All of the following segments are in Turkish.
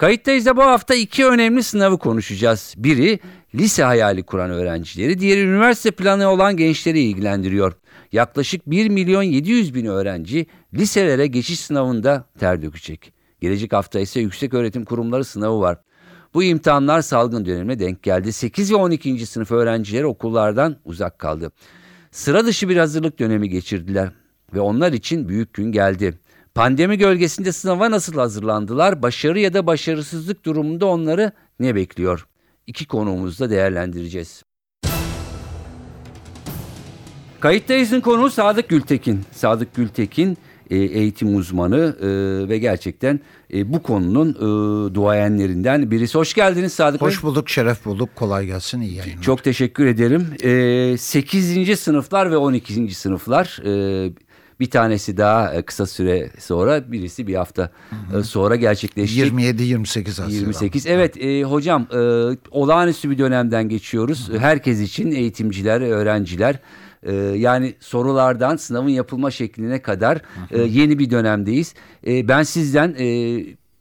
Kayıttayız da bu hafta iki önemli sınavı konuşacağız. Biri lise hayali kuran öğrencileri, diğeri üniversite planı olan gençleri ilgilendiriyor. Yaklaşık 1 milyon 700 bin öğrenci liselere geçiş sınavında ter dökecek. Gelecek hafta ise yüksek öğretim kurumları sınavı var. Bu imtihanlar salgın dönemine denk geldi. 8 ve 12. sınıf öğrencileri okullardan uzak kaldı. Sıra dışı bir hazırlık dönemi geçirdiler ve onlar için büyük gün geldi. Pandemi gölgesinde sınava nasıl hazırlandılar? Başarı ya da başarısızlık durumunda onları ne bekliyor? İki konuğumuzda değerlendireceğiz. Kayıttayız'ın konuğu Sadık Gültekin. Sadık Gültekin e, eğitim uzmanı e, ve gerçekten e, bu konunun duayenlerinden birisi. Hoş geldiniz Sadık Hoş bulduk, şeref bulduk. Kolay gelsin, iyi yayınlar. Çok teşekkür ederim. 8. sınıflar ve 12. sınıflar bir tanesi daha kısa süre sonra, birisi bir hafta hı hı. sonra gerçekleşecek. 27-28 Haziran. 28. Evet e, hocam e, olağanüstü bir dönemden geçiyoruz. Hı hı. Herkes için eğitimciler, öğrenciler e, yani sorulardan sınavın yapılma şekline kadar e, yeni bir dönemdeyiz. E, ben sizden e,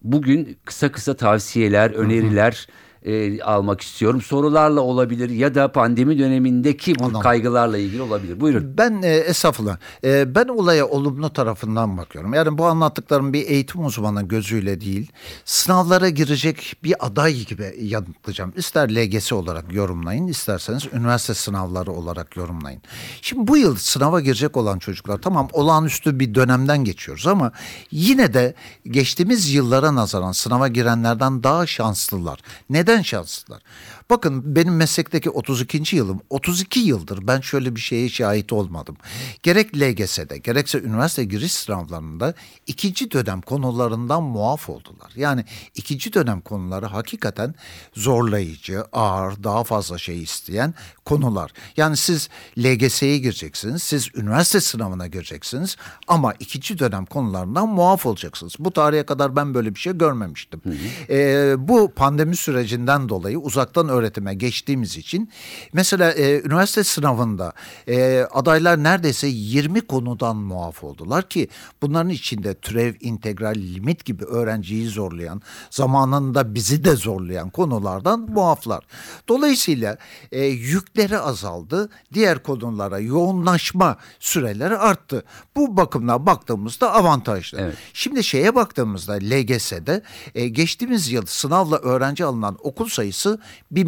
bugün kısa kısa tavsiyeler, öneriler... Hı hı e, almak istiyorum. Sorularla olabilir ya da pandemi dönemindeki bu Anladım. kaygılarla ilgili olabilir. Buyurun. Ben e, esafla e, ben olaya olumlu tarafından bakıyorum. Yani bu anlattıklarım bir eğitim uzmanı gözüyle değil, sınavlara girecek bir aday gibi yanıtlayacağım. İster LGS olarak yorumlayın, isterseniz üniversite sınavları olarak yorumlayın. Şimdi bu yıl sınava girecek olan çocuklar tamam olağanüstü bir dönemden geçiyoruz ama yine de geçtiğimiz yıllara nazaran sınava girenlerden daha şanslılar. Neden? Neden şanslılar? Bakın benim meslekteki 32. yılım 32 yıldır ben şöyle bir şeye şahit olmadım. Gerek LGS'de gerekse üniversite giriş sınavlarında ikinci dönem konularından muaf oldular. Yani ikinci dönem konuları hakikaten zorlayıcı, ağır, daha fazla şey isteyen konular. Yani siz LGS'ye gireceksiniz, siz üniversite sınavına gireceksiniz ama ikinci dönem konularından muaf olacaksınız. Bu tarihe kadar ben böyle bir şey görmemiştim. Hı hı. Ee, bu pandemi sürecinden dolayı uzaktan öğretime geçtiğimiz için mesela e, üniversite sınavında e, adaylar neredeyse 20 konudan muaf oldular ki bunların içinde türev, integral, limit gibi öğrenciyi zorlayan, zamanında bizi de zorlayan konulardan muaflar. Dolayısıyla e, yükleri azaldı, diğer konulara yoğunlaşma süreleri arttı. Bu bakımdan baktığımızda avantajlı. Evet. Şimdi şeye baktığımızda LGS'de e, geçtiğimiz yıl sınavla öğrenci alınan okul sayısı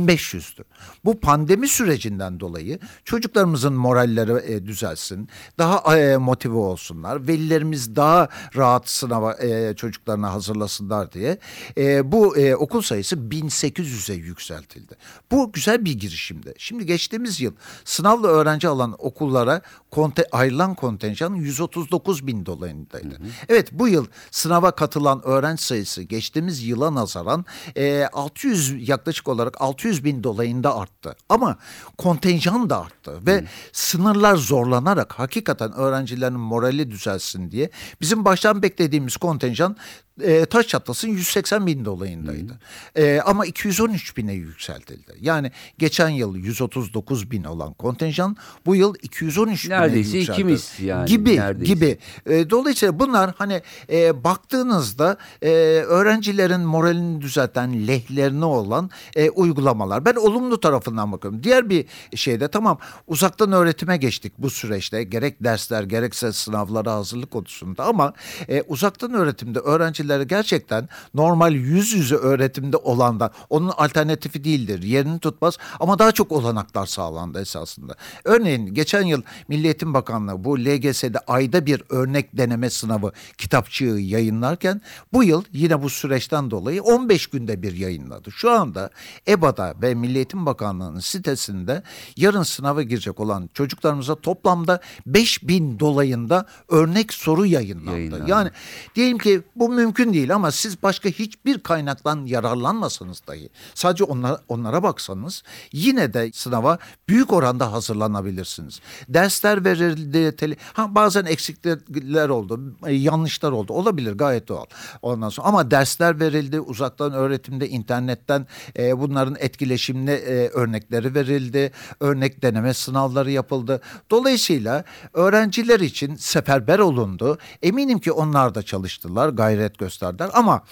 1500'dü. Bu pandemi sürecinden dolayı çocuklarımızın moralleri e, düzelsin, daha e, motive olsunlar, velilerimiz daha rahat sınava e, çocuklarına hazırlasınlar diye e, bu e, okul sayısı 1800'e yükseltildi. Bu güzel bir girişimdi. Şimdi geçtiğimiz yıl sınavla öğrenci alan okullara konte, ayrılan kontenjan 139 bin dolayındaydı. Hı hı. Evet bu yıl sınava katılan öğrenci sayısı geçtiğimiz yıla nazaran e, 600 yaklaşık olarak 600 bin dolayında arttı. Ama kontenjan da arttı ve hmm. sınırlar zorlanarak hakikaten öğrencilerin morali düzelsin diye bizim baştan beklediğimiz kontenjan e, taş çatlasın 180 bin dolayındaydı. Hmm. E, ama 213 bine yükseltildi. Yani geçen yıl 139 bin olan kontenjan bu yıl 213 neredeyse bine yükseldi. ikimiz yani. Gibi neredeyse. gibi. E, dolayısıyla bunlar hani e, baktığınızda e, öğrencilerin moralini düzelten lehlerine olan e, uygulamalar. Ben olumlu tarafından bakıyorum. Diğer bir şeyde tamam uzaktan öğretime geçtik bu süreçte. Gerek dersler gerekse sınavlara hazırlık konusunda ama e, uzaktan öğretimde öğrenciler öğrencilere gerçekten normal yüz yüze öğretimde olandan onun alternatifi değildir. Yerini tutmaz ama daha çok olanaklar sağlandı esasında. Örneğin geçen yıl Milli Eğitim Bakanlığı bu LGS'de ayda bir örnek deneme sınavı kitapçığı yayınlarken bu yıl yine bu süreçten dolayı 15 günde bir yayınladı. Şu anda EBA'da ve Milli Eğitim Bakanlığı'nın sitesinde yarın sınava girecek olan çocuklarımıza toplamda 5000 dolayında örnek soru yayınlandı. Yayınlandı. Yani diyelim ki bu mümkün mümkün değil ama siz başka hiçbir kaynaktan yararlanmasanız dahi sadece onlara, onlara baksanız yine de sınava büyük oranda hazırlanabilirsiniz. Dersler verildi, tele, ha, bazen eksiklikler oldu, yanlışlar oldu. Olabilir gayet doğal. Ondan sonra ama dersler verildi, uzaktan öğretimde, internetten e, bunların etkileşimli e, örnekleri verildi. Örnek deneme sınavları yapıldı. Dolayısıyla öğrenciler için seferber olundu. Eminim ki onlar da çalıştılar, gayret gösterdiler ama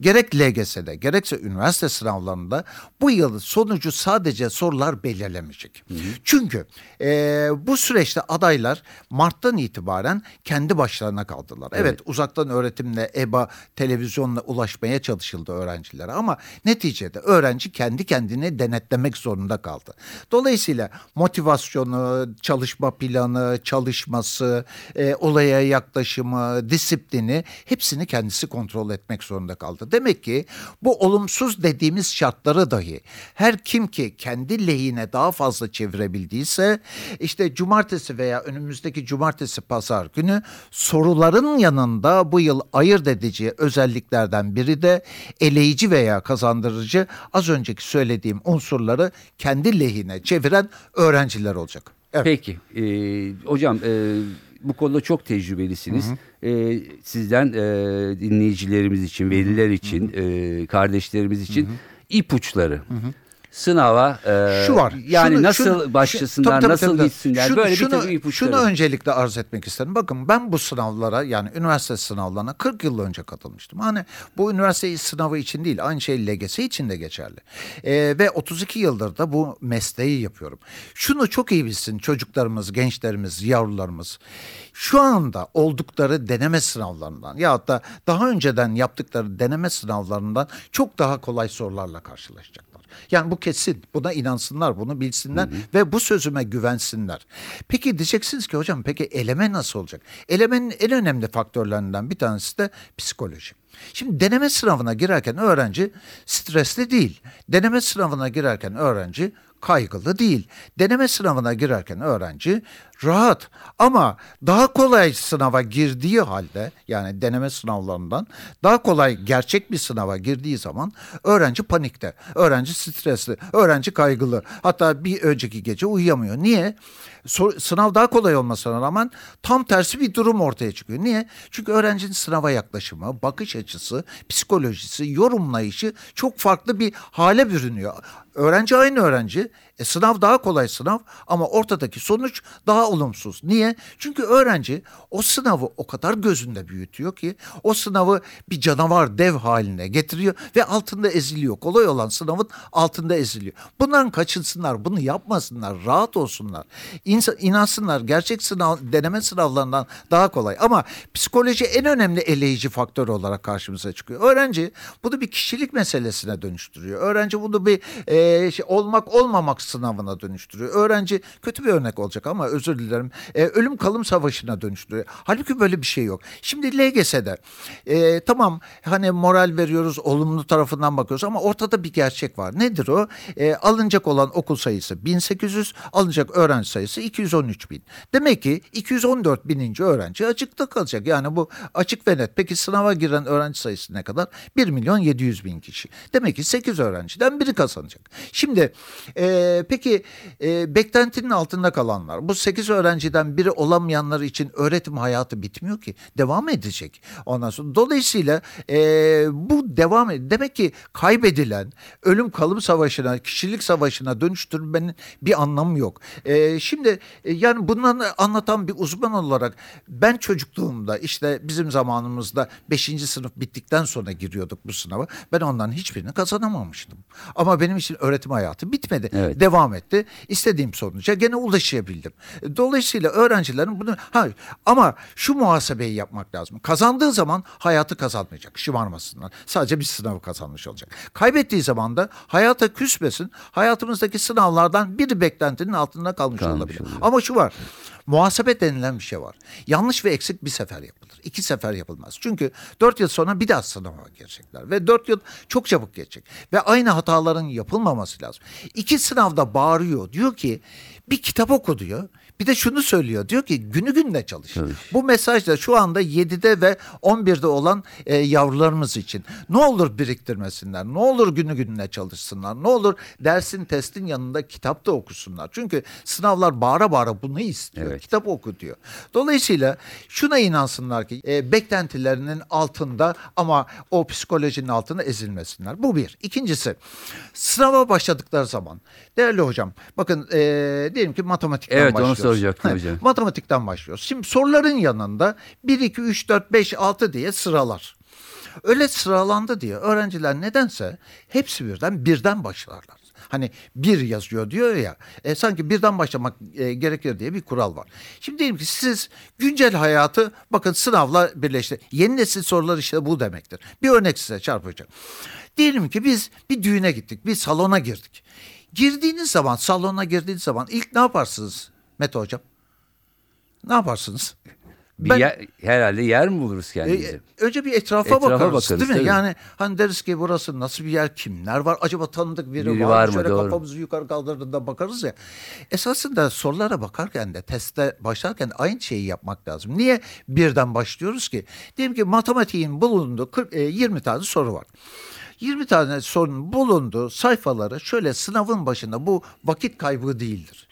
gerek LGS'de gerekse üniversite sınavlarında bu yıl sonucu sadece sorular belirlemeyecek. Çünkü e, bu süreçte adaylar Mart'tan itibaren kendi başlarına kaldılar. Evet, uzaktan öğretimle, EBA, televizyonla ulaşmaya çalışıldı öğrencilere ama neticede öğrenci kendi kendini denetlemek zorunda kaldı. Dolayısıyla motivasyonu, çalışma planı, çalışması, e, olaya yaklaşımı, disiplini hepsini kendisi kontrol etmek zorunda kaldı. Demek ki bu olumsuz dediğimiz şartları dahi her kim ki kendi lehine daha fazla çevirebildiyse işte cumartesi veya önümüzdeki cumartesi pazar günü soruların yanında bu yıl ayırt edici özelliklerden biri de eleyici veya kazandırıcı az önceki söylediğim unsurları kendi lehine çeviren öğrenciler olacak. Evet. Peki e, hocam e, bu konuda çok tecrübelisiniz. E, sizden e, dinleyicilerimiz için, veliler için, e, kardeşlerimiz için ipuçları. Sınava e, Şu var. Yani Şunu- nasıl şunu- başlasınlar, tabii, tabii, nasıl tabii. gitsinler Şunu- böyle şunu, bir takım ipuçları. Şunu öncelikle arz etmek isterim. Bakın ben bu sınavlara yani üniversite sınavlarına 40 yıl önce katılmıştım. Hani bu üniversite sınavı için değil aynı şey LGS için de geçerli. Ee, ve 32 yıldır da bu mesleği yapıyorum. Şunu çok iyi bilsin çocuklarımız, gençlerimiz, yavrularımız. Şu anda oldukları deneme sınavlarından ya da daha önceden yaptıkları deneme sınavlarından çok daha kolay sorularla karşılaşacaklar. Yani bu kesin. Buna inansınlar, bunu bilsinler ve bu sözüme güvensinler. Peki diyeceksiniz ki hocam peki eleme nasıl olacak? Elemenin en önemli faktörlerinden bir tanesi de psikoloji. Şimdi deneme sınavına girerken öğrenci stresli değil. Deneme sınavına girerken öğrenci kaygılı değil. Deneme sınavına girerken öğrenci rahat ama daha kolay sınava girdiği halde yani deneme sınavlarından daha kolay gerçek bir sınava girdiği zaman öğrenci panikte, öğrenci stresli, öğrenci kaygılı. Hatta bir önceki gece uyuyamıyor. Niye? Sınav daha kolay olmasına rağmen tam tersi bir durum ortaya çıkıyor. Niye? Çünkü öğrencinin sınava yaklaşımı, bakış açısı, psikolojisi, yorumlayışı çok farklı bir hale bürünüyor. Öğrenci aynı öğrenci. E, sınav daha kolay sınav ama ortadaki sonuç daha olumsuz. Niye? Çünkü öğrenci o sınavı o kadar gözünde büyütüyor ki o sınavı bir canavar dev haline getiriyor ve altında eziliyor. Kolay olan sınavın altında eziliyor. Bundan kaçınsınlar, bunu yapmasınlar, rahat olsunlar. İnsan, inansınlar gerçek sınav, deneme sınavlarından daha kolay. Ama psikoloji en önemli eleyici faktör olarak karşımıza çıkıyor. Öğrenci bunu bir kişilik meselesine dönüştürüyor. Öğrenci bunu bir e, şey, olmak olmamak sınavına dönüştürüyor. Öğrenci kötü bir örnek olacak ama özür dilerim. E, ölüm kalım savaşına dönüştürüyor. Halbuki böyle bir şey yok. Şimdi LGS'de e, tamam hani moral veriyoruz, olumlu tarafından bakıyoruz ama ortada bir gerçek var. Nedir o? E, alınacak olan okul sayısı 1800, alınacak öğrenci sayısı 213 bin. Demek ki 214 bininci öğrenci açıkta kalacak. Yani bu açık ve net. Peki sınava giren öğrenci sayısı ne kadar? 1 milyon 700 bin kişi. Demek ki 8 öğrenciden biri kazanacak. Şimdi e, peki e, beklentinin altında kalanlar, bu 8 öğrenciden biri olamayanlar için öğretim hayatı bitmiyor ki. Devam edecek. Ondan sonra dolayısıyla e, bu devam ed- demek ki kaybedilen ölüm kalım savaşına, kişilik savaşına dönüştürmenin bir anlamı yok. E, şimdi e, yani bundan anlatan bir uzman olarak ben çocukluğumda işte bizim zamanımızda 5. sınıf bittikten sonra giriyorduk bu sınava. Ben ondan hiçbirini kazanamamıştım. Ama benim için öğretim hayatı bitmedi. Evet. Devam etti. İstediğim sonuca gene ulaşabildim. Dolayısıyla öğrencilerin bunu hayır ama şu muhasebeyi yapmak lazım. Kazandığı zaman hayatı kazanmayacak. Şımarmasınlar. Sadece bir sınavı kazanmış olacak. Kaybettiği zaman da hayata küsmesin. Hayatımızdaki sınavlardan biri beklentinin altında kalmış, Kalmış olabilir. oluyor. Ama şu var. Muhasebe denilen bir şey var. Yanlış ve eksik bir sefer yapılır. İki sefer yapılmaz. Çünkü dört yıl sonra bir daha sınava girecekler. Ve dört yıl çok çabuk geçecek. Ve aynı hataların yapılmaması lazım. İki sınavda bağırıyor. Diyor ki bir kitap oku diyor. Bir de şunu söylüyor. Diyor ki günü gününe çalış. Çalış. Bu mesaj da şu anda 7'de ve 11'de olan e, yavrularımız için. Ne olur biriktirmesinler. Ne olur günü gününe çalışsınlar. Ne olur dersin testin yanında kitap da okusunlar. Çünkü sınavlar bağıra bağıra bunu istiyor. Evet. Kitap oku diyor. Dolayısıyla şuna inansınlar ki e, beklentilerinin altında ama o psikolojinin altında ezilmesinler. Bu bir. İkincisi sınava başladıkları zaman değerli hocam bakın e, diyelim ki matematikten Evet, başlıyoruz. Soracaktım hocam. Matematikten başlıyoruz. Şimdi soruların yanında 1, 2, 3, 4, 5, 6 diye sıralar. Öyle sıralandı diye öğrenciler nedense hepsi birden birden başlarlar. Hani bir yazıyor diyor ya e, sanki birden başlamak e, gerekir diye bir kural var. Şimdi diyelim ki siz güncel hayatı bakın sınavla birleşti. Yeni nesil sorular işte bu demektir. Bir örnek size çarpacağım. Diyelim ki biz bir düğüne gittik bir salona girdik. Girdiğiniz zaman salona girdiğiniz zaman ilk ne yaparsınız Mete hocam? Ne yaparsınız? Bir Ben- yer, herhalde yer mi buluruz E, kendimize? önce bir etrafa, Etrafa bakarız, bakarız, değil mi? tabii. Yani hani deriz ki burası nasıl bir yer, kimler var? Acaba tanıdık biri, Biri var, var mı? Şöyle Doğru. kafamızı yukarı kaldırdığında bakarız ya. Esasında sorulara bakarken de testte başlarken aynı şeyi yapmak lazım. Niye birden başlıyoruz ki? Diyelim ki matematiğin bulunduğu 40, e, 20 tane soru var. 20 tane sorunun bulunduğu sayfaları şöyle sınavın başında bu vakit kaybı değildir.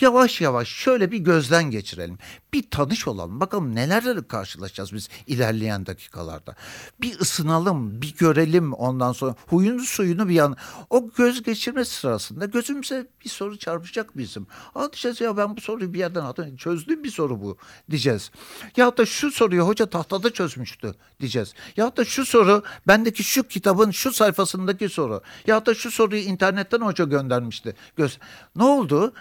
Yavaş yavaş şöyle bir gözden geçirelim. Bir tanış olalım. Bakalım nelerle karşılaşacağız biz ilerleyen dakikalarda. Bir ısınalım, bir görelim ondan sonra huyunu suyunu bir yan. O göz geçirme sırasında gözümüze bir soru çarpacak bizim. Aa diyeceğiz ya ben bu soruyu bir yerden aldım. Çözdüğüm bir soru bu diyeceğiz. Ya da şu soruyu hoca tahtada çözmüştü diyeceğiz. Ya da şu soru bendeki şu kitabın şu sayfasındaki soru. Ya da şu soruyu internetten hoca göndermişti. Göz. Ne oldu?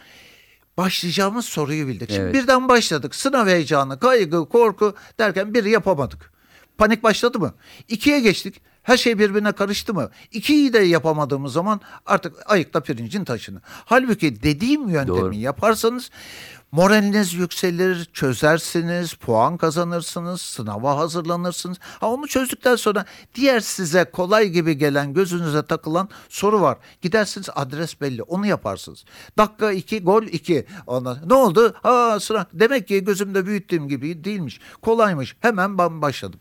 Başlayacağımız soruyu bildik. Şimdi Evet. birden başladık. Sınav heyecanı, kaygı, korku derken biri yapamadık. Panik başladı mı? İkiye geçtik. Her şey birbirine karıştı mı? İkiyi de yapamadığımız zaman artık ayıkla pirincin taşını. Halbuki dediğim yöntemi Doğru. yaparsanız moraliniz yükselir, çözersiniz, puan kazanırsınız, sınava hazırlanırsınız. Ha onu çözdükten sonra diğer size kolay gibi gelen gözünüze takılan soru var. Gidersiniz adres belli onu yaparsınız. Dakika iki gol iki. Ondan, ne oldu? Ha sıra. Demek ki gözümde büyüttüğüm gibi değilmiş. Kolaymış. Hemen ben başladım.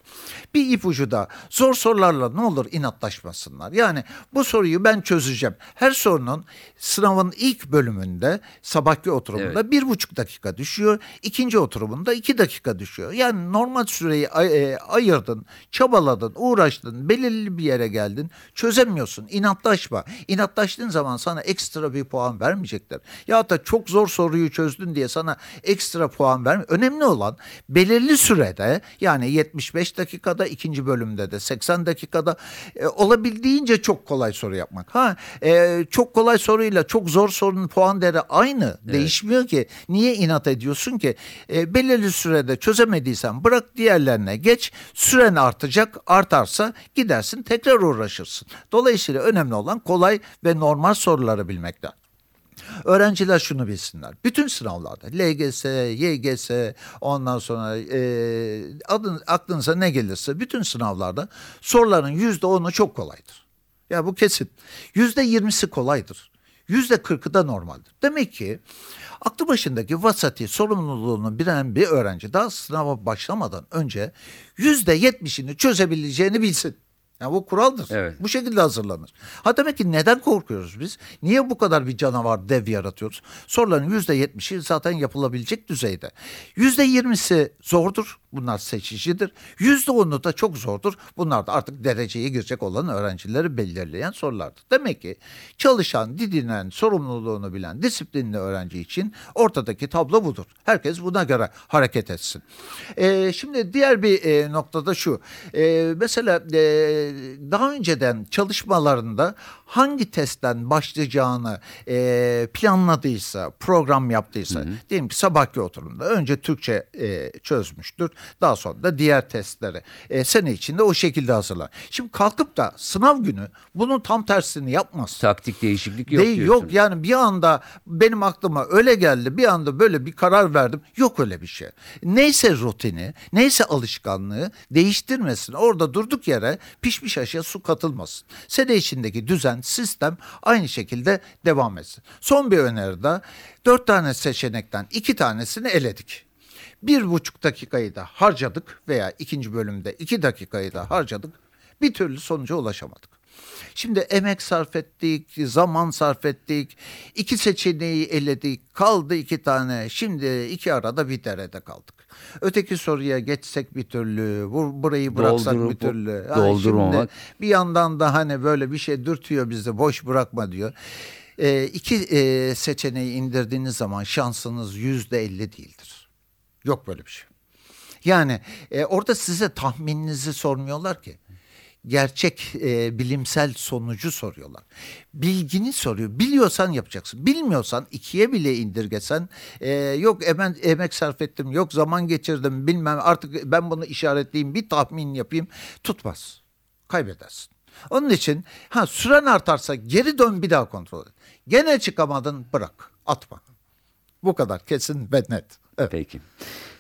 Bir ipucu da zor sorularla ne olur inatlaşmasınlar. Yani bu soruyu ben çözeceğim. Her sorunun sınavın ilk bölümünde sabahki oturumunda bir buçuk dakika düşüyor. İkinci oturumunda iki dakika düşüyor. Yani normal süreyi ay- e, ayırdın, çabaladın, uğraştın, belirli bir yere geldin. Çözemiyorsun. İnatlaşma. İnatlaştığın zaman sana ekstra bir puan vermeyecekler. Ya da çok zor soruyu çözdün diye sana ekstra puan verme. Önemli olan belirli sürede yani 75 dakikada ikinci bölümde de 80 dakikada e, olabildiğince çok kolay soru yapmak. Ha e, çok kolay soruyla çok zor sorunun puan değeri aynı. Değişmiyor ki. Niye inat ediyorsun ki? E, belirli sürede çözemediysen bırak diğerlerine geç. Süren artacak. Artarsa gidersin tekrar uğraşırsın. Dolayısıyla önemli olan kolay ve normal soruları bilmekten. Öğrenciler şunu bilsinler. Bütün sınavlarda LGS, YGS ondan sonra e, adın, aklınıza ne gelirse bütün sınavlarda soruların yüzde onu çok kolaydır. Ya bu kesin. Yüzde yirmisi kolaydır. Yüzde kırkı da normaldir. Demek ki aklı başındaki vasati sorumluluğunu bilen bir öğrenci daha sınava başlamadan önce yüzde yetmişini çözebileceğini bilsin. Yani bu kuraldır. Evet. Bu şekilde hazırlanır. Ha demek ki neden korkuyoruz biz? Niye bu kadar bir canavar dev yaratıyoruz? Soruların yüzde yetmişi zaten yapılabilecek düzeyde. Yüzde yirmisi zordur. Bunlar seçicidir. Yüzde onu da çok zordur. Bunlar da artık dereceye girecek olan öğrencileri belirleyen sorulardır. Demek ki çalışan, didinen, sorumluluğunu bilen, disiplinli öğrenci için ortadaki tablo budur. Herkes buna göre hareket etsin. Ee, şimdi diğer bir e, noktada şu. Ee, mesela e, daha önceden çalışmalarında hangi testten başlayacağını e, planladıysa, program yaptıysa, diyelim ki sabahki oturumda önce Türkçe e, çözmüştür. Daha sonra da diğer testleri e, sene içinde o şekilde hazırlar. Şimdi kalkıp da sınav günü bunun tam tersini yapmaz. Taktik değişiklik yok Değil, diyorsun. yok yani bir anda benim aklıma öyle geldi bir anda böyle bir karar verdim yok öyle bir şey. Neyse rutini neyse alışkanlığı değiştirmesin orada durduk yere pişmiş aşıya su katılmasın. Sene içindeki düzen sistem aynı şekilde devam etsin. Son bir öneri de dört tane seçenekten iki tanesini eledik. Bir buçuk dakikayı da harcadık veya ikinci bölümde iki dakikayı da harcadık. Bir türlü sonuca ulaşamadık. Şimdi emek sarf ettik, zaman sarf ettik, iki seçeneği eledik, kaldı iki tane. Şimdi iki arada bir derede kaldık. Öteki soruya geçsek bir türlü, bu- burayı bıraksak Doldurup- bir türlü. Doldurmamak. şimdi bir yandan da hani böyle bir şey dürtüyor bizi, boş bırakma diyor. Ee, iki e, seçeneği indirdiğiniz zaman şansınız yüzde elli değildir. Yok böyle bir şey. Yani e, orada size tahmininizi sormuyorlar ki. Gerçek e, bilimsel sonucu soruyorlar. Bilgini soruyor. Biliyorsan yapacaksın. Bilmiyorsan ikiye bile indirgesen e, yok emen, emek sarf ettim, yok zaman geçirdim bilmem artık ben bunu işaretleyeyim bir tahmin yapayım tutmaz. Kaybedersin. Onun için ha süren artarsa geri dön bir daha kontrol et. Gene çıkamadın bırak atma. Bu kadar kesin ve net. Evet. Peki.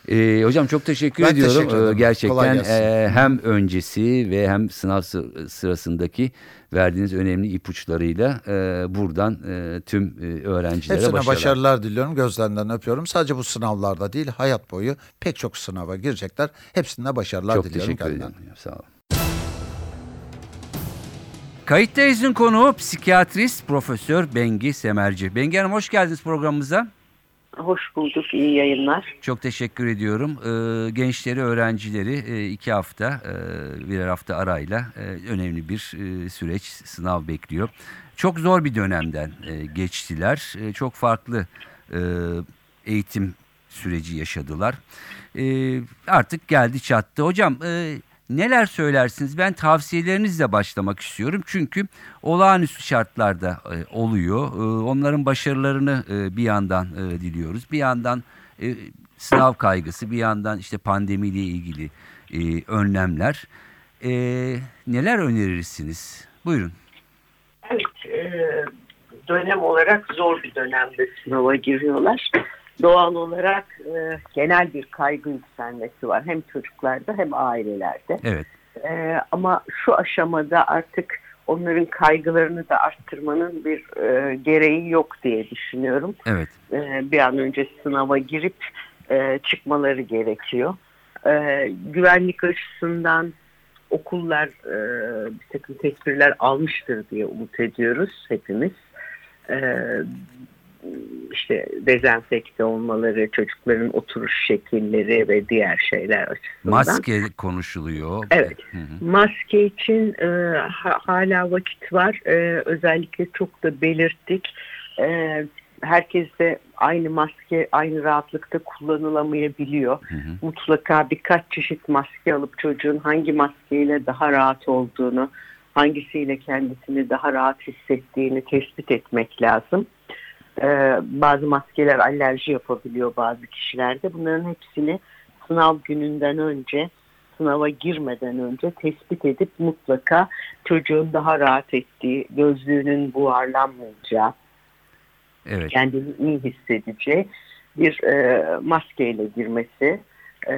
Ee, hocam çok teşekkür Ben ediyorum. teşekkür ederim. Ee, gerçekten e, hem öncesi ve hem sınav sı- sırasındaki verdiğiniz önemli ipuçlarıyla e, buradan e, tüm e, öğrencilere Hepsine başarılar. başarılar diliyorum. Gözlerinden öpüyorum. Sadece bu sınavlarda değil, hayat boyu pek çok sınava girecekler. Hepsine başarılar Çok diliyorum teşekkür kendilerine. ederim. Sağ olun. Kayıttayız'ın konuğu psikiyatrist Profesör Bengi Semerci. Bengi Hanım hoş geldiniz programımıza. Hoş bulduk, iyi yayınlar. Çok teşekkür ediyorum. Ee, gençleri, öğrencileri e, iki hafta, e, birer hafta arayla e, önemli bir e, süreç, sınav bekliyor. Çok zor bir dönemden geçtiler. Çok farklı eğitim süreci yaşadılar. Artık geldi çattı. Hocam neler söylersiniz? Ben tavsiyelerinizle başlamak istiyorum. Çünkü olağanüstü şartlarda e, oluyor. E, onların başarılarını e, bir yandan diliyoruz. Bir yandan sınav kaygısı, bir yandan işte pandemiyle ilgili önlemler. Neler önerirsiniz? Buyurun. Evet, dönem olarak zor bir dönemde sınava giriyorlar. Doğal olarak e, genel bir kaygı yükselmesi var. Hem çocuklarda hem ailelerde. Evet. E, ama şu aşamada artık onların kaygılarını da arttırmanın bir e, gereği yok diye düşünüyorum. Evet. e, bir an önce sınava girip e, çıkmaları gerekiyor. E, güvenlik açısından okullar e, bir takım tedbirler almıştır diye umut ediyoruz hepimiz. E, işte dezenfekte olmaları, çocukların oturuş şekilleri ve diğer şeyler açısından. Maske konuşuluyor. Evet. Hı hı. Maske için e, ha- hala vakit var. E, özellikle çok da belirttik. E, herkes de aynı maske aynı rahatlıkta kullanılamayabiliyor. Hı hı. Mutlaka birkaç çeşit maske alıp çocuğun hangi maskeyle daha rahat olduğunu, hangisiyle kendisini daha rahat hissettiğini tespit etmek lazım. E, bazı maskeler alerji yapabiliyor bazı kişilerde. Bunların hepsini sınav gününden önce sınava girmeden önce tespit edip mutlaka çocuğun daha rahat ettiği, gözlüğünün buharlanmayacağı, Evet. kendini iyi hissedeceği bir e, maskeyle girmesi e,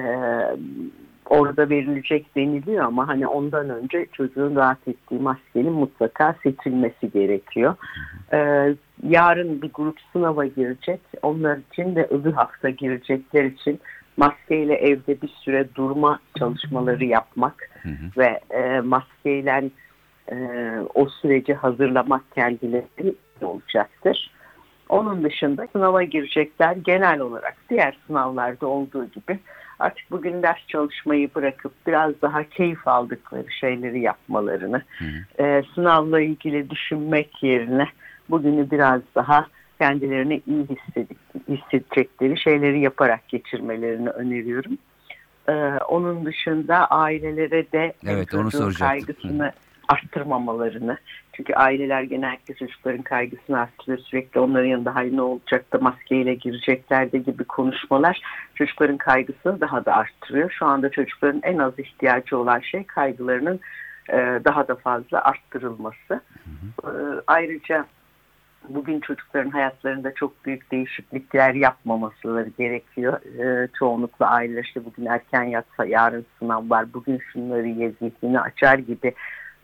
orada verilecek deniliyor ama hani ondan önce çocuğun rahat ettiği maskenin mutlaka seçilmesi gerekiyor. E, yarın bir grup sınava girecek. Onlar için de öbür hafta girecekler için maskeyle evde bir süre durma çalışmaları yapmak Hı hı. ve e, maskeyle e, o süreci hazırlamak kendileri olacaktır. Onun dışında sınava girecekler genel olarak diğer sınavlarda olduğu gibi artık bugün ders çalışmayı bırakıp biraz daha keyif aldıkları şeyleri yapmalarını, Hı hı. e, sınavla ilgili düşünmek yerine bugünü biraz daha kendilerini iyi hissedecekleri şeyleri yaparak geçirmelerini öneriyorum. E, onun dışında ailelere de Evet, onu kaygısını arttırmamalarını. Çünkü aileler genellikle çocukların kaygısını arttırıyor. Sürekli onların yanında hayır ne olacak da maskeyle girecekler de gibi konuşmalar çocukların kaygısını daha da arttırıyor. Şu anda çocukların en az ihtiyacı olan şey kaygılarının e, daha da fazla arttırılması. Hı hı. E, ayrıca bugün çocukların hayatlarında çok büyük değişiklikler yapmamasıları gerekiyor. E, çoğunlukla aileler işte bugün erken yatsa yarın sınav var, bugün şunları ye zihnini açar gibi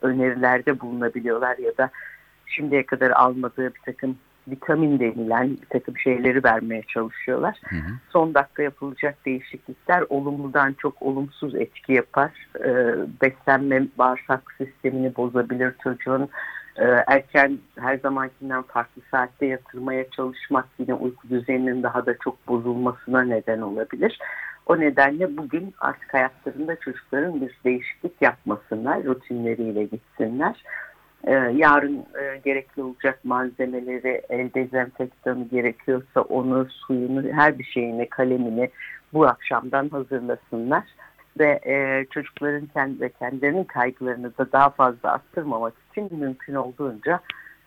önerilerde bulunabiliyorlar ya da şimdiye kadar almadığı bir takım vitamin denilen bir takım şeyleri vermeye çalışıyorlar. Hı hı. Son dakika yapılacak değişiklikler olumludan çok olumsuz etki yapar. Ee, beslenme bağırsak sistemini bozabilir çocuğun. Ee, erken her zamankinden farklı saatte yatırmaya çalışmak yine uyku düzeninin daha da çok bozulmasına neden olabilir. O nedenle bugün artık hayatlarında çocukların bir değişiklik yapmasınlar, rutinleriyle gitsinler. Ee, yarın e, gerekli olacak malzemeleri, el dezenfektanı gerekiyorsa onu, suyunu, her bir şeyini, kalemini bu akşamdan hazırlasınlar. Ve e, çocukların kendi kendilerinin kaygılarını da daha fazla arttırmamak için mümkün olduğunca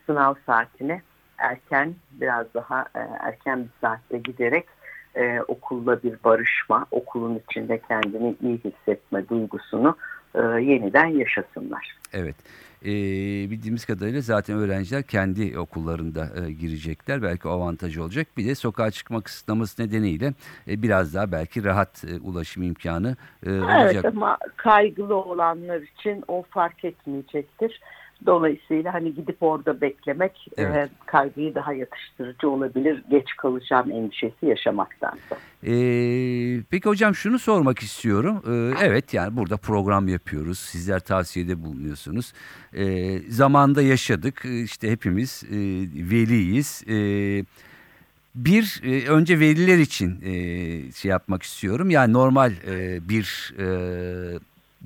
sınav saatine erken, biraz daha e, erken bir saatte giderek e, okulla bir barışma, okulun içinde kendini iyi hissetme duygusunu e, yeniden yaşasınlar. Evet. E, bildiğimiz kadarıyla zaten öğrenciler kendi okullarında e, girecekler. Belki avantajı olacak. Bir de sokağa çıkma kısıtlaması nedeniyle e, biraz daha belki rahat e, ulaşım imkanı e, olacak. Evet ama kaygılı olanlar için o fark etmeyecektir. Dolayısıyla hani gidip orada beklemek evet. e, kaygıyı daha yatıştırıcı olabilir. Geç kalacağım endişesi yaşamaktansa. Ee, peki hocam şunu sormak istiyorum. Ee, evet yani burada program yapıyoruz. Sizler tavsiyede bulunuyorsunuz. Ee, zamanda yaşadık. İşte hepimiz e, veliyiz. Ee, bir e, önce veliler için e, şey yapmak istiyorum. Yani normal e, bir e,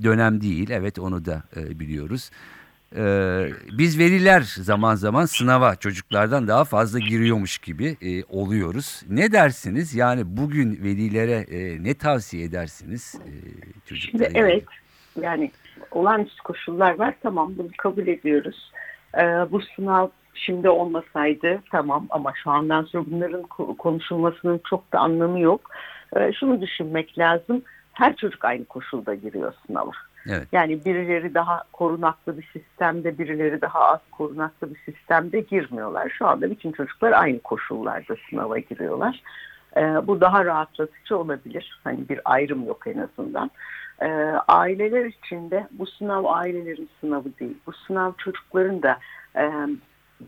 dönem değil. Evet onu da e, biliyoruz. Ee, biz veliler zaman zaman sınava çocuklardan daha fazla giriyormuş gibi e, oluyoruz. Ne dersiniz? Yani bugün velilere e, ne tavsiye edersiniz e, çocuklara? Şimdi evet yani olağanüstü koşullar var tamam bunu kabul ediyoruz. Ee, bu sınav şimdi olmasaydı tamam ama şu andan sonra bunların konuşulmasının çok da anlamı yok. Ee, şunu düşünmek lazım her çocuk aynı koşulda giriyor sınava. Evet. Yani birileri daha korunaklı bir sistemde, birileri daha az korunaklı bir sistemde girmiyorlar. Şu anda bütün çocuklar aynı koşullarda sınava giriyorlar. Ee, bu daha rahatlatıcı olabilir. Hani bir ayrım yok en azından. Ee, aileler için de bu sınav ailelerin sınavı değil. Bu sınav çocukların da e,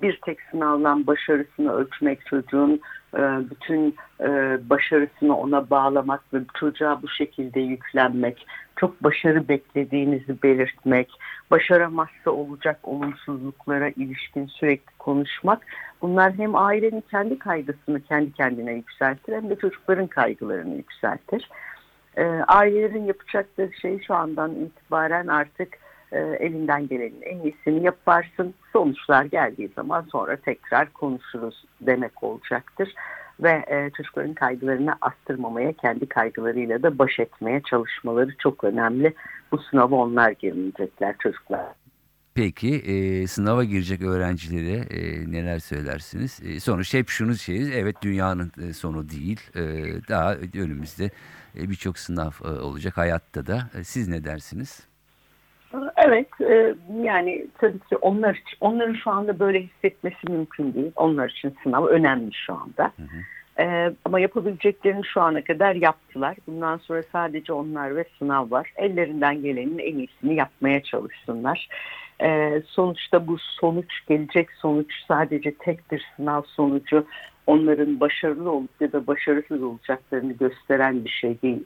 bir tek sınavdan başarısını ölçmek, çocuğun e, bütün e, başarısını ona bağlamak ve çocuğa bu şekilde yüklenmek, çok başarı beklediğinizi belirtmek, başaramazsa olacak olumsuzluklara ilişkin sürekli konuşmak, bunlar hem ailenin kendi kaygısını kendi kendine yükseltir hem de çocukların kaygılarını yükseltir. E, ailelerin yapacakları şey şu andan itibaren artık e, elinden gelenin en iyisini yaparsın. Sonuçlar geldiği zaman sonra tekrar konuşuruz demek olacaktır. Ve e, çocukların kaygılarını arttırmamaya, kendi kaygılarıyla da baş etmeye çalışmaları çok önemli. Bu sınava onlar girmeyecekler çocuklar. Peki e, sınava girecek öğrencilere e, neler söylersiniz? E, sonuçta hep şunu şeyiz, evet dünyanın e, sonu değil, e, daha önümüzde e, birçok sınav e, olacak hayatta da. E, siz ne dersiniz? Evet, e, yani tabii ki onlar için, onların şu anda böyle hissetmesi mümkün değil. Onlar için sınav önemli şu anda. Hı hı. E, ama yapabileceklerini şu ana kadar yaptılar. Bundan sonra sadece onlar ve sınav var. Ellerinden gelenin en iyisini yapmaya çalışsınlar. E, sonuçta bu sonuç, gelecek sonuç sadece tek bir sınav sonucu onların başarılı olup ya da başarısız olacaklarını gösteren bir şey değil.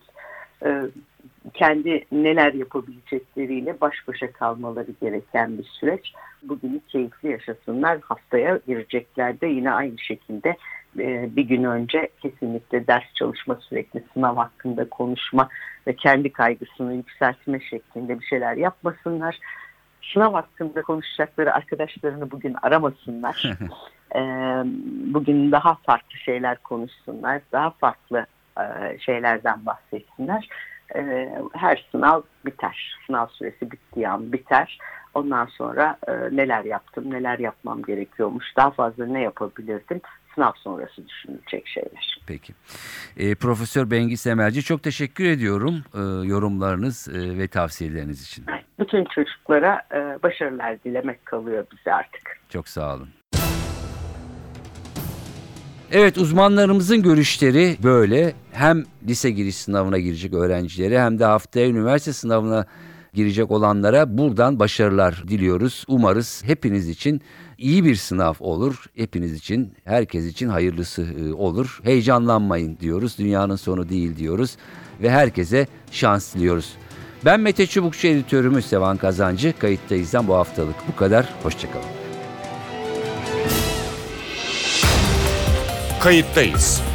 Kendi neler yapabilecekleriyle baş başa kalmaları gereken bir süreç. Bugünü keyifli yaşasınlar. Haftaya girecekler de yine aynı şekilde e, bir gün önce kesinlikle ders çalışma sürekli sınav hakkında konuşma ve kendi kaygısını yükseltme şeklinde bir şeyler yapmasınlar. Sınav hakkında konuşacakları arkadaşlarını bugün aramasınlar. E, bugün daha farklı şeyler konuşsunlar. Daha farklı e, şeylerden bahsetsinler e, her sınav biter. Sınav süresi bittiği an biter. Ondan sonra e, neler yaptım, neler yapmam gerekiyormuş, daha fazla ne yapabilirdim sınav sonrası düşünülecek şeyler. Peki. E, Profesör Bengi Emelci çok teşekkür ediyorum e, yorumlarınız e, ve tavsiyeleriniz için. Bütün çocuklara e, başarılar dilemek kalıyor bize artık. Çok sağ olun. Evet uzmanlarımızın görüşleri böyle. Hem lise giriş sınavına girecek öğrencilere hem de haftaya üniversite sınavına girecek olanlara buradan başarılar diliyoruz. Umarız hepiniz için iyi bir sınav olur. Hepiniz için, herkes için hayırlısı e, olur. Heyecanlanmayın diyoruz. Dünyanın sonu değil diyoruz ve herkese şans diliyoruz. Ben Mete Çubukçu editörümüz Sevan Kazancı. Kayıttayız'dan bu haftalık bu kadar. Hoşçakalın. Kayıttayız.